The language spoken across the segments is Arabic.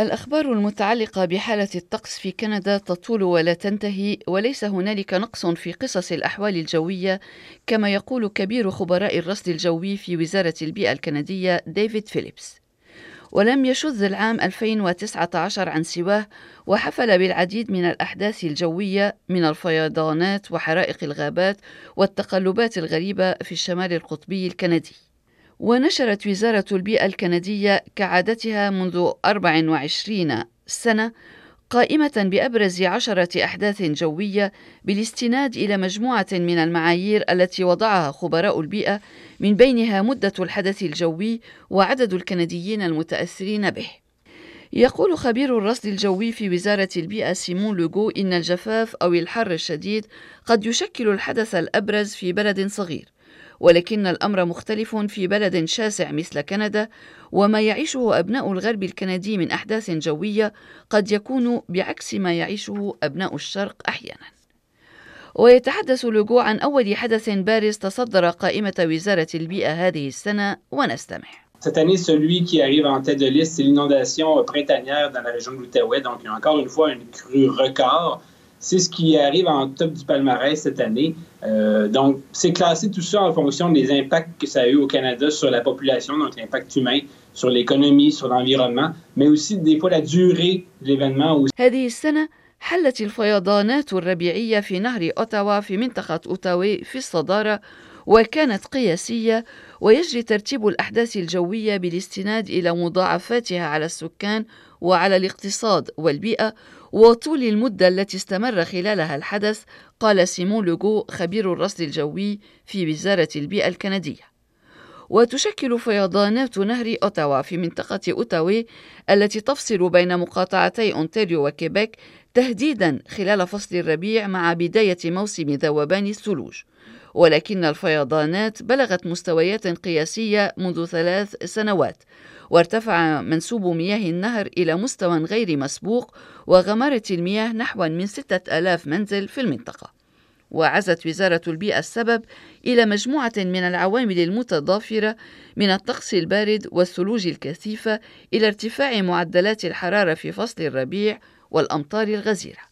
الأخبار المتعلقة بحالة الطقس في كندا تطول ولا تنتهي وليس هنالك نقص في قصص الأحوال الجوية كما يقول كبير خبراء الرصد الجوي في وزارة البيئة الكندية ديفيد فيليبس. ولم يشذ العام 2019 عن سواه وحفل بالعديد من الأحداث الجوية من الفيضانات وحرائق الغابات والتقلبات الغريبة في الشمال القطبي الكندي. ونشرت وزارة البيئة الكندية كعادتها منذ 24 سنة قائمة بأبرز عشرة أحداث جوية بالاستناد إلى مجموعة من المعايير التي وضعها خبراء البيئة من بينها مدة الحدث الجوي وعدد الكنديين المتأثرين به. يقول خبير الرصد الجوي في وزارة البيئة سيمون لوغو إن الجفاف أو الحر الشديد قد يشكل الحدث الأبرز في بلد صغير، ولكن الأمر مختلف في بلد شاسع مثل كندا وما يعيشه أبناء الغرب الكندي من أحداث جوية قد يكون بعكس ما يعيشه أبناء الشرق أحيانا ويتحدث لوغو عن أول حدث بارز تصدر قائمة وزارة البيئة هذه السنة ونستمع Cette année, celui qui arrive en tête de liste, c'est l'inondation printanière dans la région de l'Outaouais. Donc, encore une fois, une crue record. C'est ce qui arrive en top du palmarès cette année. Euh, donc, c'est classé tout ça en fonction des impacts que ça a eu au Canada sur la population, donc l'impact humain, sur l'économie, sur l'environnement, mais aussi des fois la durée de l'événement. هذه السنة حلت الفيضانات الربيعية في نهر أوتاوا في منطقة أوتاوي في الصدارة وكانت قياسية ويجري ترتيب الأحداث الجوية بالاستناد إلى مضاعفاتها على السكان وعلى الاقتصاد والبيئة وطول المدة التي استمر خلالها الحدث قال سيمون لوغو خبير الرصد الجوي في وزارة البيئة الكندية. وتشكل فيضانات نهر أوتاوا في منطقة أوتاوي التي تفصل بين مقاطعتي أونتاريو وكيبيك تهديدا خلال فصل الربيع مع بداية موسم ذوبان الثلوج. ولكن الفيضانات بلغت مستويات قياسية منذ ثلاث سنوات وارتفع منسوب مياه النهر إلى مستوى غير مسبوق وغمرت المياه نحو من ستة ألاف منزل في المنطقة. وعزت وزارة البيئة السبب إلى مجموعة من العوامل المتضافرة من الطقس البارد والثلوج الكثيفة إلى ارتفاع معدلات الحرارة في فصل الربيع والأمطار الغزيرة.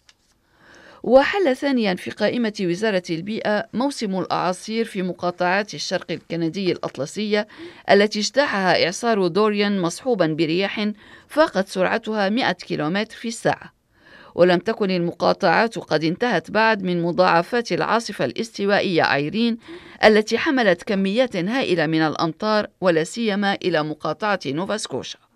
وحل ثانيا في قائمة وزارة البيئة موسم الأعاصير في مقاطعات الشرق الكندي الأطلسية التي اجتاحها إعصار دوريان مصحوبا برياح فاقت سرعتها 100 كيلومتر في الساعة. ولم تكن المقاطعات قد انتهت بعد من مضاعفات العاصفة الاستوائية أيرين التي حملت كميات هائلة من الأمطار ولا سيما إلى مقاطعة نوفا سكوشا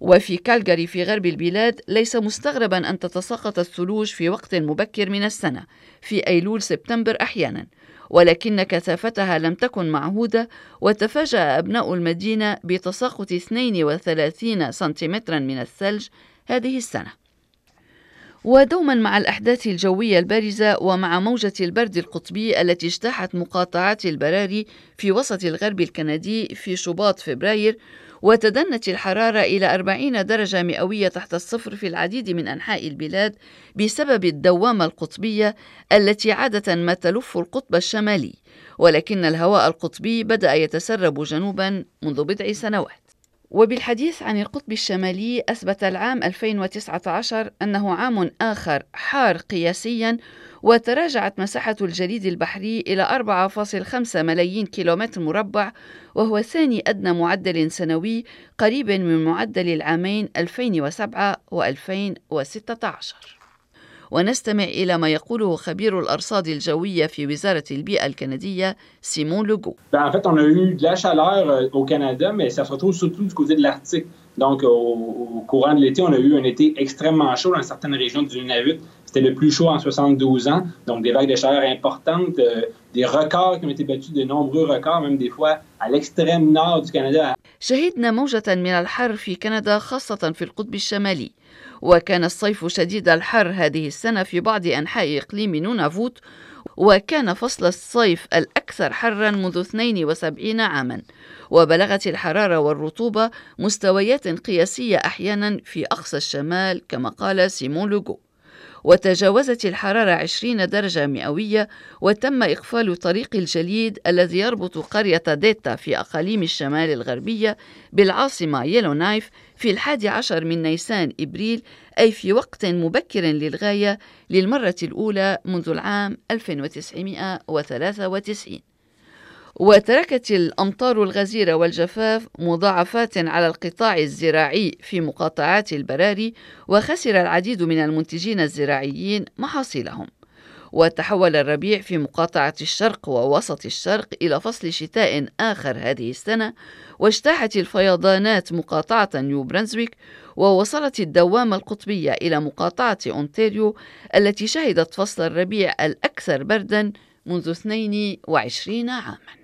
وفي كالجاري في غرب البلاد ليس مستغربا أن تتساقط الثلوج في وقت مبكر من السنة في أيلول سبتمبر أحيانا. ولكن كثافتها لم تكن معهودة وتفاجأ أبناء المدينة بتساقط 32 سنتيمترا من الثلج هذه السنة. ودوما مع الأحداث الجوية البارزة ومع موجة البرد القطبي التي اجتاحت مقاطعات البراري في وسط الغرب الكندي في شباط فبراير وتدنت الحرارة إلى 40 درجة مئوية تحت الصفر في العديد من أنحاء البلاد بسبب الدوامة القطبية التي عادة ما تلف القطب الشمالي ولكن الهواء القطبي بدأ يتسرب جنوبا منذ بضع سنوات. وبالحديث عن القطب الشمالي أثبت العام 2019 أنه عام آخر حار قياسيا وتراجعت مساحة الجليد البحري إلى 4.5 ملايين كيلومتر مربع وهو ثاني أدنى معدل سنوي قريب من معدل العامين 2007 و2016 ونستمع إلى ما يقوله خبير الأرصاد الجوية في وزارة البيئة الكندية سيمون لوغو. En fait, on a eu de la chaleur euh, au Canada, mais ça se retrouve surtout du côté de l'Arctique. Donc, au, au, courant de l'été, on a eu un été extrêmement chaud dans certaines régions du Nunavut. C'était le plus chaud en 72 ans, donc des vagues de chaleur importantes, euh, des records qui ont été battus, de nombreux records, même des fois à l'extrême nord du Canada. شهدنا موجة من الحر في كندا خاصة في القطب الشمالي. وكان الصيف شديد الحر هذه السنة في بعض أنحاء إقليم نونافوت. وكان فصل الصيف الأكثر حرا منذ 72 عاما. وبلغت الحرارة والرطوبة مستويات قياسية أحيانا في أقصى الشمال كما قال سيمون لوغو. وتجاوزت الحرارة 20 درجة مئوية وتم إقفال طريق الجليد الذي يربط قرية ديتا في أقاليم الشمال الغربية بالعاصمة يلونايف في الحادي عشر من نيسان إبريل أي في وقت مبكر للغاية للمرة الأولى منذ العام 1993 وتركت الأمطار الغزيرة والجفاف مضاعفات على القطاع الزراعي في مقاطعات البراري وخسر العديد من المنتجين الزراعيين محاصيلهم. وتحول الربيع في مقاطعة الشرق ووسط الشرق إلى فصل شتاء آخر هذه السنة واجتاحت الفيضانات مقاطعة نيو برنزويك ووصلت الدوامة القطبية إلى مقاطعة أونتاريو التي شهدت فصل الربيع الأكثر بردا منذ 22 عاماً.